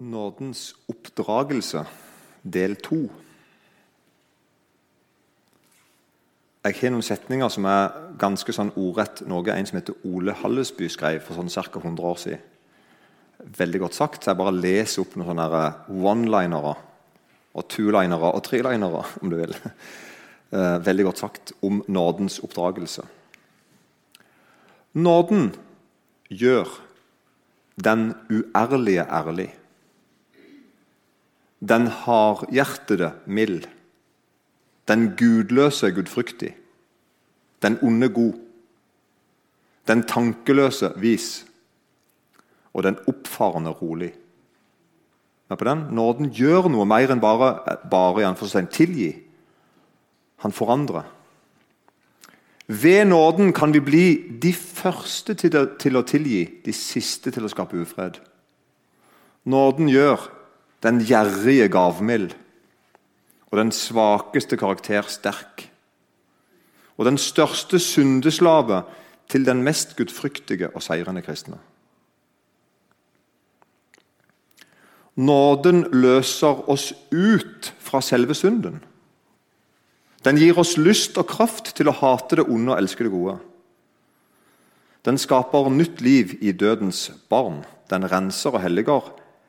Nådens oppdragelse, del to. Jeg har noen setninger som er ganske sånn ordrett noe en som heter Ole Hallesby skrev for sånn ca. 100 år siden. Veldig godt sagt, jeg bare leser opp noen sånne one-linere og two-linere og three-linere, om du vil. Eh, veldig godt sagt om nådens oppdragelse. Nåden gjør den uærlige ærlig. Den hardhjertede mild. Den gudløse gudfryktig. Den onde god. Den tankeløse vis. Og den oppfarende rolig. Men på den nåden gjør noe mer enn bare, bare i tilgi. Han forandrer. Ved nåden kan vi bli de første å, til å tilgi, de siste til å skape ufred. Nåden gjør den gjerrige gavmild og den svakeste karakter sterk. Og den største syndeslave til den mest gudfryktige og seirende kristne. Nåden løser oss ut fra selve synden. Den gir oss lyst og kraft til å hate det onde og elske det gode. Den skaper nytt liv i dødens barn. Den renser og helliger,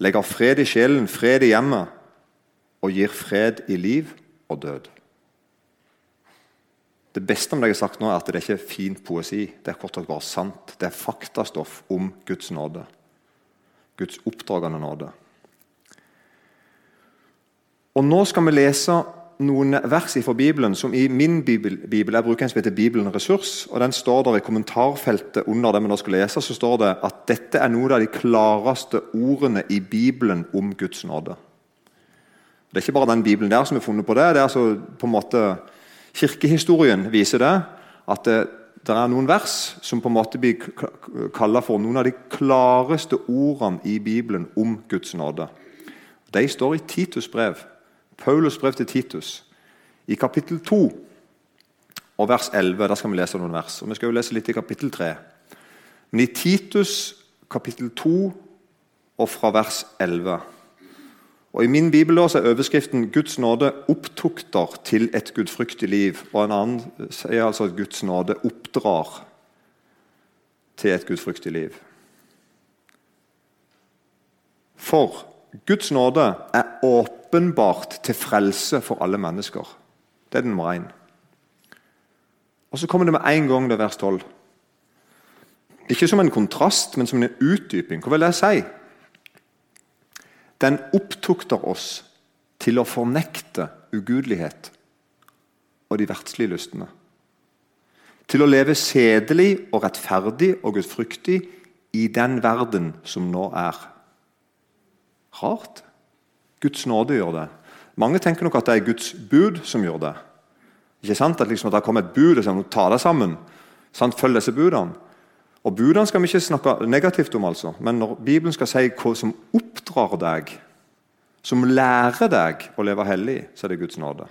legger fred i sjelen, fred i hjemmet og gir fred i liv og død. Det beste om det jeg har sagt nå, er at det er ikke fin poesi. Det er kort og bare sant. Det er faktastoff om Guds nåde. Guds oppdragende nåde. Og Nå skal vi lese noen vers fra Bibelen som i min bibel, bibel jeg bruker en som heter Bibelen Ressurs. og den står der I kommentarfeltet under det vi nå skal lese, så står det at dette er noen av de klareste ordene i Bibelen om Guds nåde. Det er ikke bare den Bibelen der som er funnet på det. det er altså på en måte Kirkehistorien viser det. At det, det er noen vers som på en måte blir kalt for noen av de klareste ordene i Bibelen om Guds nåde. De står i Titus brev. Paulus brev til Titus, i kapittel 2 og vers 11. Der skal vi lese noen vers. og Vi skal jo lese litt i kapittel 3. Men i Titus kapittel 2 og fra vers 11 og I min bibel er overskriften 'Guds nåde opptukter til et gudfryktig liv'. Og en annen sier altså at Guds nåde oppdrar til et gudfryktig liv. For Guds nåde er åpenbart til frelse for alle mennesker. Det er den nummer én. Og så kommer det med en gang det vers 12. Ikke som en kontrast, men som en utdyping. Hva vil det si? Den opptukter oss til å fornekte ugudelighet og de verdslige lystene. Til å leve sedelig og rettferdig og gudfryktig i den verden som nå er. Rart. Guds nåde gjør det. Mange tenker nok at det er Guds bud som gjør det. Ikke sant? At, liksom, at det kommer et bud og sier ta deg sammen. Sant? Følg disse budene. Og Budene skal vi ikke snakke negativt om, altså. men når Bibelen skal si hva som oppdrar deg, som lærer deg å leve hellig, så er det Guds nåde.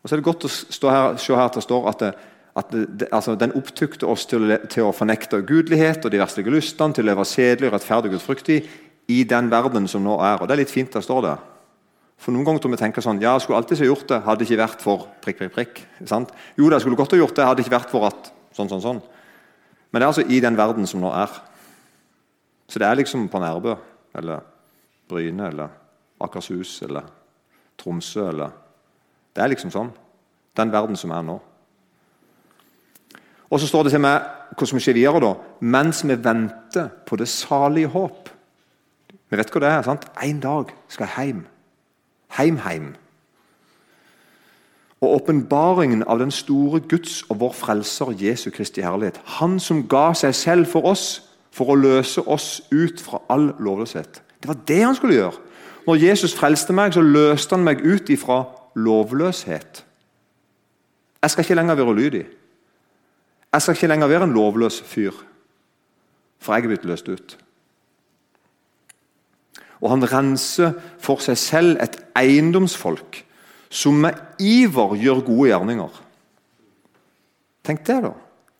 Og så er det godt å her, se her at det står at det, at det, altså, Den opptukte oss til til å, fornekte gudlighet og de verslige lystene, til å leve sedelig, rettferdig og gudfryktig i den verden som nå er. Og Det er litt fint det står der. For Noen ganger tror vi tenker sånn Ja, jeg skulle alltid ha gjort det, hadde det ikke vært for prikk, prikk, prikk. Sant? Jo, det skulle godt ha gjort det, hadde det ikke vært for at sånn, sånn, sånn. Men det er altså i den verden som nå er. Så det er liksom på Nærbø eller Bryne eller Akershus eller Tromsø eller Det er liksom sånn. Den verden som er nå. Og så står det til meg hvordan vi skjer videre da, mens vi venter på det salige håp. Vi vet hva det er. sant? En dag skal jeg hjem. Heim, heim. Og åpenbaringen av den store Guds og vår frelser Jesu Kristi herlighet. Han som ga seg selv for oss for å løse oss ut fra all lovløshet. Det var det han skulle gjøre. Når Jesus frelste meg, så løste han meg ut ifra lovløshet. Jeg skal ikke lenger være ulydig. Jeg skal ikke lenger være en lovløs fyr, for jeg er blitt løst ut. Og han renser for seg selv et eiendomsfolk som med iver gjør gode gjerninger. Tenk det, da.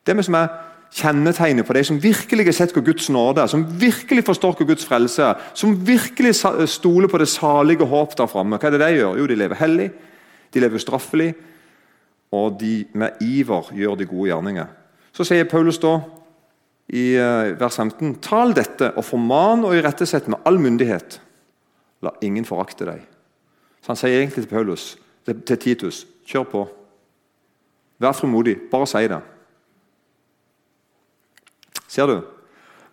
Det vi som er kjennetegnet på de som virkelig har sett hvor Guds nåde er, som virkelig forstår hvor Guds frelse er, som virkelig stoler på det salige håp der framme. Hva er det de gjør? Jo, de lever hellig, de lever ustraffelig, og de med iver gjør de gode gjerninger. Så sier Paulus da i eh, vers 15.: Tal dette og forman og irettesett med all myndighet. La ingen forakte deg. Så Han sier egentlig til Paulus, til Titus, kjør på. Vær frimodig. Bare si det. Ser du?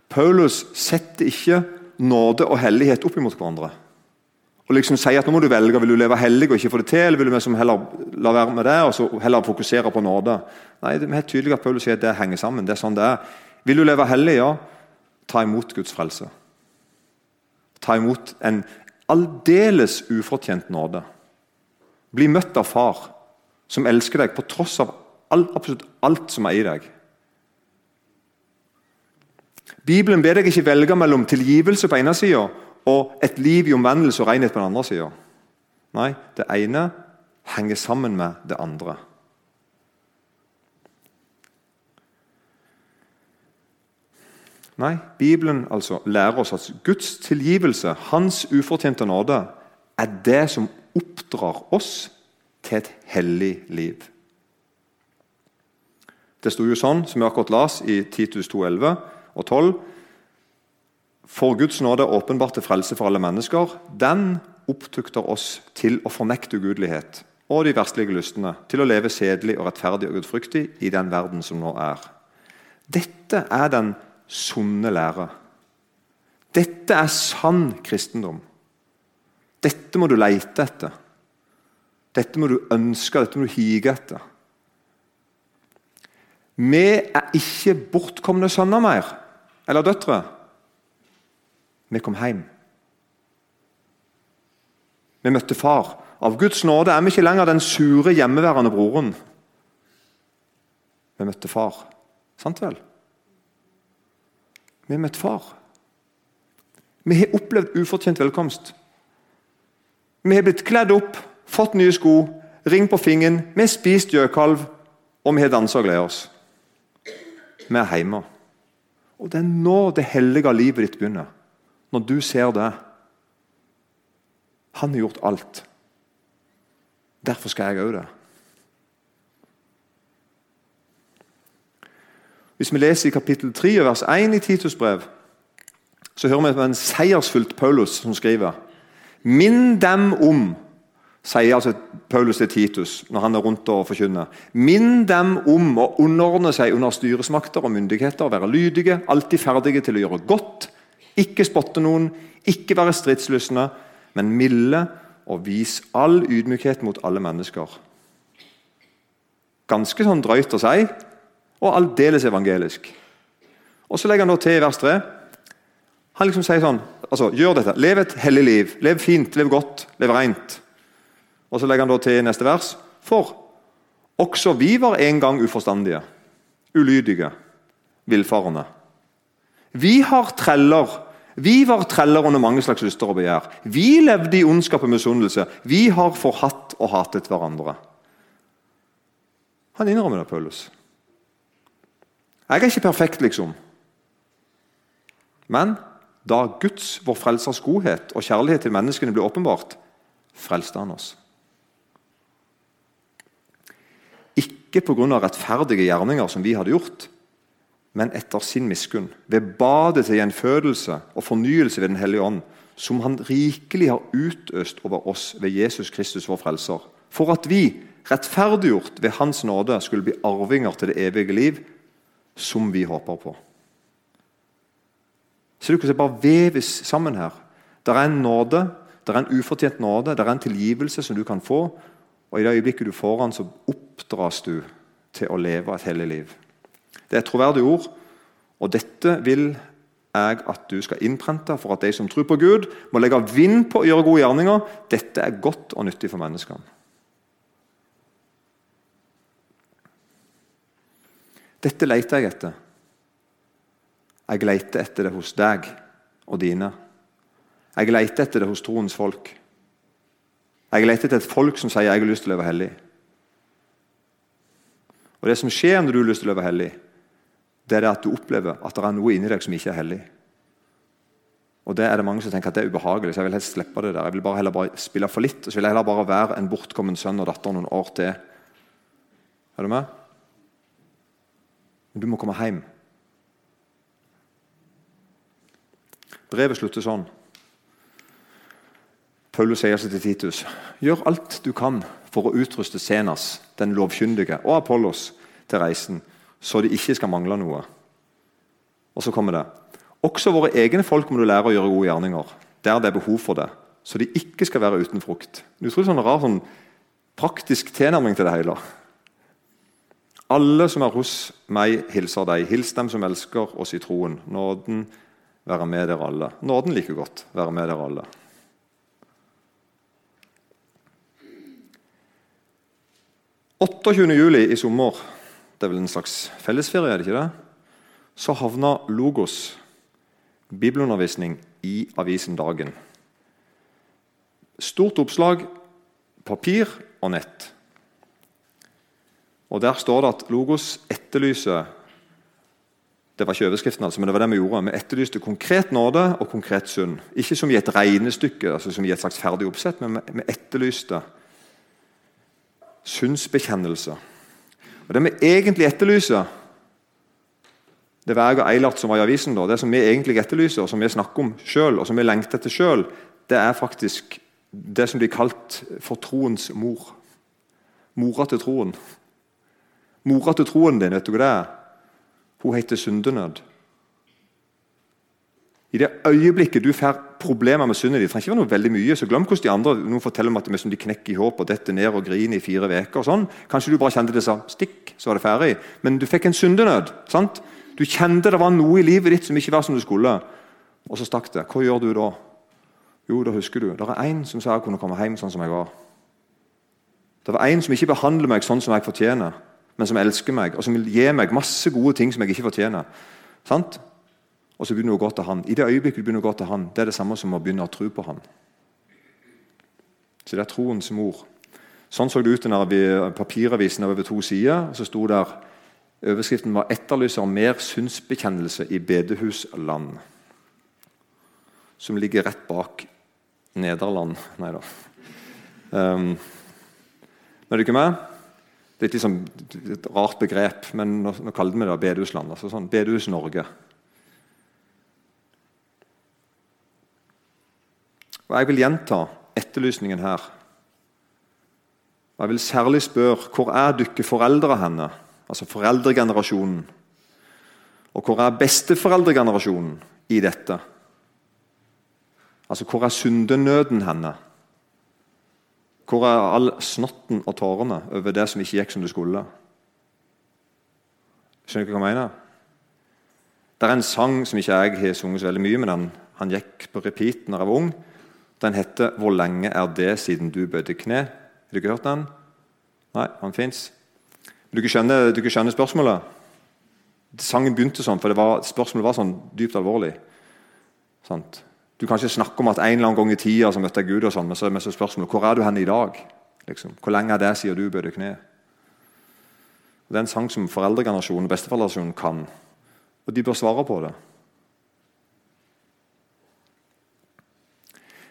Paulus setter ikke nåde og hellighet opp imot hverandre. Og liksom sier at nå må du velge, Vil du leve hellig og ikke få det til, eller vil du liksom heller la være med det og så heller fokusere på nåde? Nei, Det er helt tydelig at Paulus sier at det henger sammen. det er sånn det er. Vil du leve hellig, ja, ta imot Guds frelse. Ta imot en aldeles ufortjent nåde. Bli møtt av far, som elsker deg på tross av alt, absolutt alt som er i deg. Bibelen ber deg ikke velge mellom tilgivelse på ene sida og et liv i omvendelse og renhet på den andre sida. Nei, det ene henger sammen med det andre. Nei, Bibelen altså lærer oss at Guds tilgivelse, hans ufortjente nåde, er det som oppdrar oss til et hellig liv. Det sto jo sånn, som vi akkurat las i Titus 2,11 og 12. For Guds nåde er åpenbart til frelse for alle mennesker. Den opptukter oss til å fornekte ugudelighet og de verstlige lystene, til å leve sedelig og rettferdig og gudfryktig i den verden som nå er. Dette er den sunne lærer. Dette er sann kristendom. Dette må du leite etter. Dette må du ønske, dette må du hige etter. Vi er ikke bortkomne sønner mer, eller døtre. Vi kom hjem. Vi møtte far. Av Guds nåde er vi ikke lenger den sure, hjemmeværende broren. Vi møtte far. Sant vel? Vi har møtt far. Vi har opplevd ufortjent velkomst. Vi har blitt kledd opp, fått nye sko, ring på fingeren, vi har spist gjøkalv, og vi har dansa og gledet oss. Vi er hjemme. Og det er nå det hellige livet ditt begynner. Når du ser det. Han har gjort alt. Derfor skal jeg òg det. Hvis vi leser i kapittel 3 vers 1 i Titus brev, så hører vi en seiersfullt Paulus som skriver Minn dem om sier altså Paulus til Titus når han er rundt og forkynner. Minn dem om å underordne seg under styresmakter og myndigheter, være lydige, alltid ferdige til å gjøre godt, ikke spotte noen, ikke være stridslystne, men milde og vis all ydmykhet mot alle mennesker. Ganske sånn drøyt å si, og aldeles evangelisk. Og Så legger han da til i vers 3. Han liksom sier sånn altså, Gjør dette. Lev et hellig liv. Lev fint, lev godt, lev rent. Og Så legger han da til i neste vers. For også vi var en gang uforstandige, ulydige, villfarende. Vi har treller. Vi var treller under mange slags lyster og begjær. Vi levde i ondskap og misunnelse. Vi har forhatt og hatet hverandre. Han innrømmer det, Paulus. Jeg er ikke perfekt, liksom. Men da Guds, vår frelsers godhet og kjærlighet til menneskene ble åpenbart, frelste han oss. Ikke pga. rettferdige gjerninger som vi hadde gjort, men etter sin miskunn. Ved badet til gjenfødelse og fornyelse ved Den hellige ånd, som Han rikelig har utøst over oss ved Jesus Kristus, vår frelser. For at vi, rettferdiggjort ved Hans nåde, skulle bli arvinger til det evige liv, som vi håper på. Ser du hvordan det bare veves sammen her? Det er en nåde, det er en ufortjent nåde, det er en tilgivelse som du kan få. Og I det øyeblikket du får den, så oppdras du til å leve et hellig liv. Det er et troverdig ord, og dette vil jeg at du skal innprente for at de som tror på Gud, må legge vind på å gjøre gode gjerninger. Dette er godt og nyttig for menneskene. Dette leter jeg etter. Jeg leter etter det hos deg og dine. Jeg leter etter det hos troens folk. Jeg leter etter et folk som sier 'jeg har lyst til å leve hellig'. Og Det som skjer når du har lyst til å leve hellig, det er at du opplever at det er noe inni deg som ikke er hellig. Og det er det mange som tenker at det er ubehagelig, så jeg vil helst slippe det der. Jeg vil bare heller bare spille for litt, og så vil jeg heller bare være en bortkommen sønn og datter noen år til. Er du med? Men du må komme hjem. Brevet slutter sånn. Paulus sier seg til Titus.: Gjør alt du kan for å utruste Senas, den lovkyndige, og Apollos til reisen, så de ikke skal mangle noe. Og så kommer det. Også våre egne folk må du lære å gjøre gode gjerninger, der det er behov for det, så de ikke skal være uten frukt. Du tror det er sånn rar sånn praktisk tilnærming til det hele. Alle som er hos meg, hilser deg. Hils dem som elsker oss i troen. Nåden være med dere alle. Nåden like godt være med dere alle. juli i sommer, det er vel en slags fellesferie, er det ikke det? Så havna Logos bibelundervisning i avisen Dagen. Stort oppslag, papir og nett. Og Der står det at Logos etterlyser det var ikke overskriften, altså, men det var det vi gjorde. Vi etterlyste konkret nåde og konkret synd. Ikke som i et regnestykke, altså som i et slags ferdig oppsett, men vi etterlyste syndsbekjennelse. Og Det vi egentlig etterlyser, det jeg og Eilert som var i avisen, da, det som vi egentlig etterlyser, og som vi snakker om sjøl, og som vi lengter etter sjøl, det er faktisk det som blir kalt for troens mor. Mora til troen. Mora til troen din, vet du hva det er? Hun heter syndenød. I det øyeblikket du får problemer med syndet ditt, trenger ikke være noe veldig mye, så glem hvordan de andre noen forteller om at de knekker i håp og detter ned og griner i fire uker. Sånn. Kanskje du bare kjente det sa stikk, så var det ferdig. Men du fikk en syndenød. sant? Du kjente det var noe i livet ditt som ikke var som du skulle. Og så stakk det. Hva gjør du da? Jo, da husker du. Det er én som sa jeg kunne komme hjem sånn som jeg var. Det var en som ikke behandler meg sånn som jeg fortjener men som elsker meg, og som vil gi meg masse gode ting som jeg ikke fortjener. Sant? Og så begynner du å gå til han. I det øyeblikket du begynner å gå til han, det er det samme som å begynne å tro på han. Så det er troens mor. Sånn så det ut i papiravisen over to sider. og så sto der, Overskriften var 'Etterlyser mer synsbekjennelse i bedehusland'. Som ligger rett bak Nederland. Nei da. Um, er du ikke med? Det er et, liksom, et rart begrep, men nå, nå kaller vi det bedehusland. altså sånn, Bedehus Norge. Og Jeg vil gjenta etterlysningen her. Og Jeg vil særlig spørre hvor er dere foreldre henne? Altså foreldregenerasjonen. Og hvor er besteforeldregenerasjonen i dette? Altså hvor er syndenøden henne? Hvor er all snotten og tårene over det som ikke gikk som det skulle? Skjønner du hva jeg mener? Det er en sang som ikke jeg har sunget så veldig mye, men han, han gikk på repeat når jeg var ung. Den heter 'Hvor lenge er det siden du bøyde kne'? Har du ikke hørt den? Nei, han fins. Du skjønner, du ikke skjønner spørsmålet? Sangen begynte sånn, for var, spørsmålet var sånn dypt alvorlig. Sant? Du kan ikke snakke om at en eller annen gang i tida så møtte jeg Gud, og sånn, men så er spørsmålet hvor er du hen i dag? Liksom. Hvor lenge er det siden du bød kne? Det er en sang som foreldregenerasjonen og besteforeldregenerasjonen kan. Og de bør svare på det.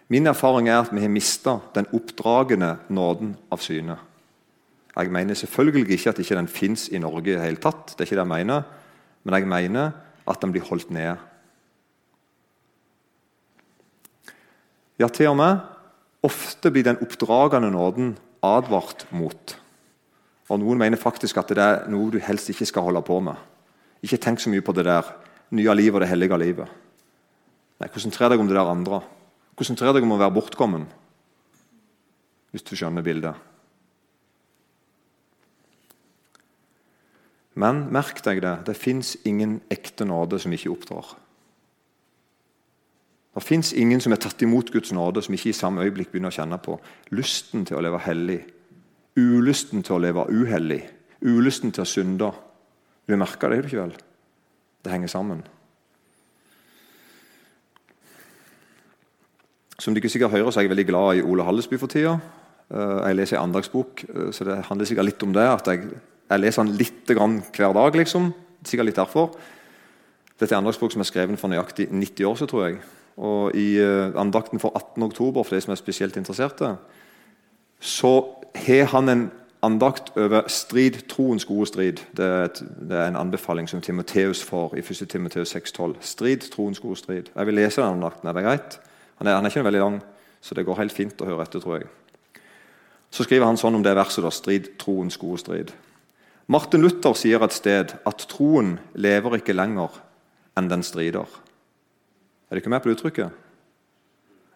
Min erfaring er at vi har mista den oppdragende nåden av syne. Jeg mener selvfølgelig ikke at ikke den fins i Norge i det hele tatt. det er ikke det jeg mener, Men jeg mener at den blir holdt nede. Ja, til og med ofte blir den oppdragende nåden advart mot. Og Noen mener faktisk at det er noe du helst ikke skal holde på med. Ikke tenk så mye på det der nye livet og det hellige livet. Nei, Konsentrer deg om det der andre. Konsentrer deg om å være bortkommen. Hvis du skjønner bildet. Men merk deg det, det fins ingen ekte nåde som ikke oppdrar. Det fins ingen som er tatt imot Guds nåde, som ikke i samme øyeblikk begynner å kjenne på lysten til å leve hellig, ulysten til å leve uhellig, ulysten til å synde. Du merker det, ikke vel? Det henger sammen. Som dere sikkert hører, så er jeg veldig glad i Ole Hallesby for tida. Eh, jeg leser en andagsbok, eh, så det handler sikkert litt om det. at Jeg, jeg leser den litt hver dag. liksom. Sikkert litt derfor. Dette er en andagsbok som er skrevet for nøyaktig 90 år siden, tror jeg. Og I uh, andakten for 18. oktober, for de som er spesielt interesserte, så har han en andakt over strid, troens gode strid. Det er, et, det er en anbefaling som Timoteus får i 1. Timoteus 6,12. Strid, troens gode strid. Jeg vil lese den andakten. Er det greit? Han er, han er ikke veldig lang, så det går helt fint å høre etter, tror jeg. Så skriver han sånn om det verset. da, Strid, troens gode strid. Martin Luther sier et sted at troen lever ikke lenger enn den strider. Er dere med på det uttrykket?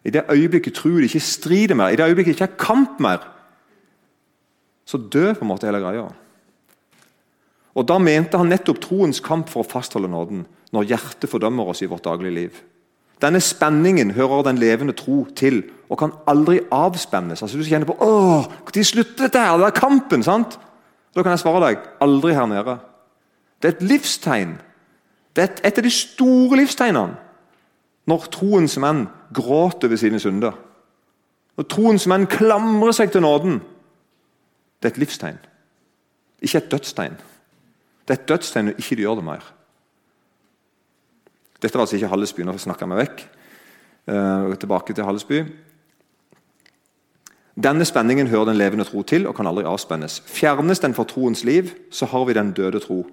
I det øyeblikket troen ikke strider mer, i det øyeblikket ikke er kamp mer, så dør på en måte hele greia. Og Da mente han nettopp troens kamp for å fastholde nåden, når hjertet fordømmer oss i vårt daglige liv. Denne spenningen hører den levende tro til og kan aldri avspennes. Altså Du kjenner på åh, Når slutter dette her? Det er kampen! sant? Da kan jeg svare deg aldri her nede. Det er et livstegn. Det er et, et av de store livstegnene når troens menn gråter over sine synder. Når troens menn klamrer seg til nåden. Det er et livstegn, ikke et dødstegn. Det er et dødstegn når ikke de gjør det mer. Dette var altså ikke Hallesby. Nå snakker jeg meg vekk. Uh, tilbake til Hallesby. Denne spenningen hører den levende tro til og kan aldri avspennes. Fjernes den fra troens liv, så har vi den døde tro,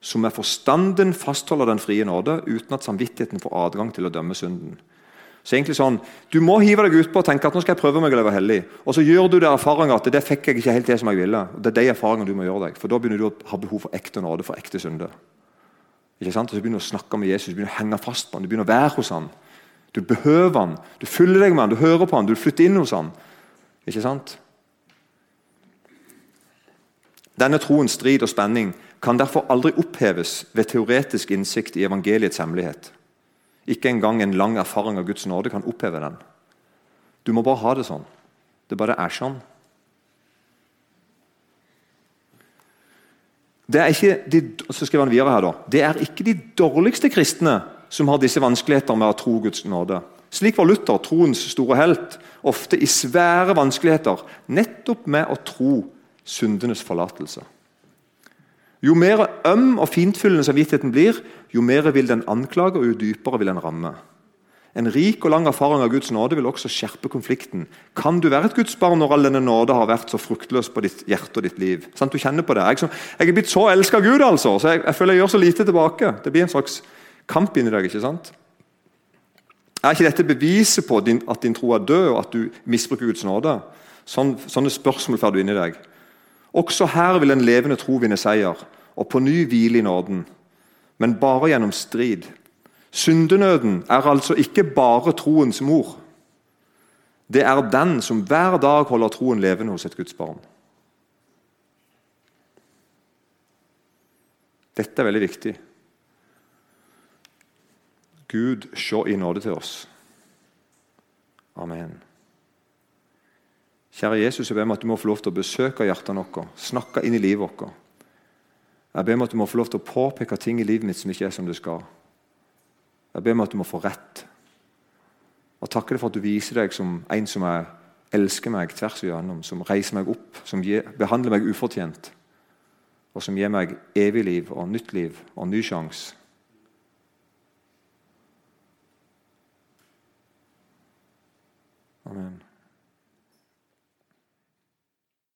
som med forstanden fastholder den frie nåde, uten at samvittigheten får adgang til å dømme synden. Så egentlig sånn, Du må hive deg utpå og tenke at nå skal jeg prøve meg å leve hellig. Og så gjør du det erfaringer at det fikk jeg ikke helt til som jeg ville. Det er de erfaringene du må gjøre deg, for Da begynner du å ha behov for ekte nåde, for ekte synder. Ikke sant? Og så begynner du å snakke med Jesus, du begynner å henge fast på han, du begynner å være hos han. Du behøver han, du fyller deg med han, du hører på han, du flytter inn hos han. Ikke sant? Denne troens strid og spenning kan derfor aldri oppheves ved teoretisk innsikt i evangeliets hemmelighet. Ikke engang en lang erfaring av Guds nåde kan oppheve den. Du må bare ha det sånn. Det bare er sånn. Det er ikke de, så skriver han videre her da, det er ikke de dårligste kristne som har disse vanskeligheter med å tro Guds nåde. Slik var Luther, troens store helt, ofte i svære vanskeligheter nettopp med å tro syndenes forlatelse. Jo mer øm og fintfyllende samvittigheten blir, jo mer vil den anklage og jo dypere vil den ramme. En rik og lang erfaring av Guds nåde vil også skjerpe konflikten. Kan du være et Guds barn når all denne nåde har vært så fruktløs på ditt hjerte og ditt liv? Sånn, Du kjenner på det. Jeg, jeg er blitt så elska av Gud, altså, så jeg, jeg, føler jeg gjør så lite tilbake. Det blir en slags kamp inni deg. ikke sant? Er ikke dette beviset på din, at din tro er død, og at du misbruker Guds nåde? Sånn, sånne spørsmål får du inni deg. Også her vil en levende tro vinne seier, og på ny hvile i nåden. Men bare gjennom strid. Syndenøden er altså ikke bare troens mor. Det er den som hver dag holder troen levende hos et Guds barn. Dette er veldig viktig. Gud, se i nåde til oss. Amen. Kjære Jesus, jeg ber om at du må få lov til å besøke hjertene våre, snakke inn i livet vårt. Jeg ber om at du må få lov til å påpeke ting i livet mitt som ikke er som det skal. Jeg ber om at du må få rett. Og takker deg for at du viser deg som en som jeg elsker meg tvers igjennom, som reiser meg opp, som behandler meg ufortjent, og som gir meg evig liv og nytt liv og ny sjanse. Amen.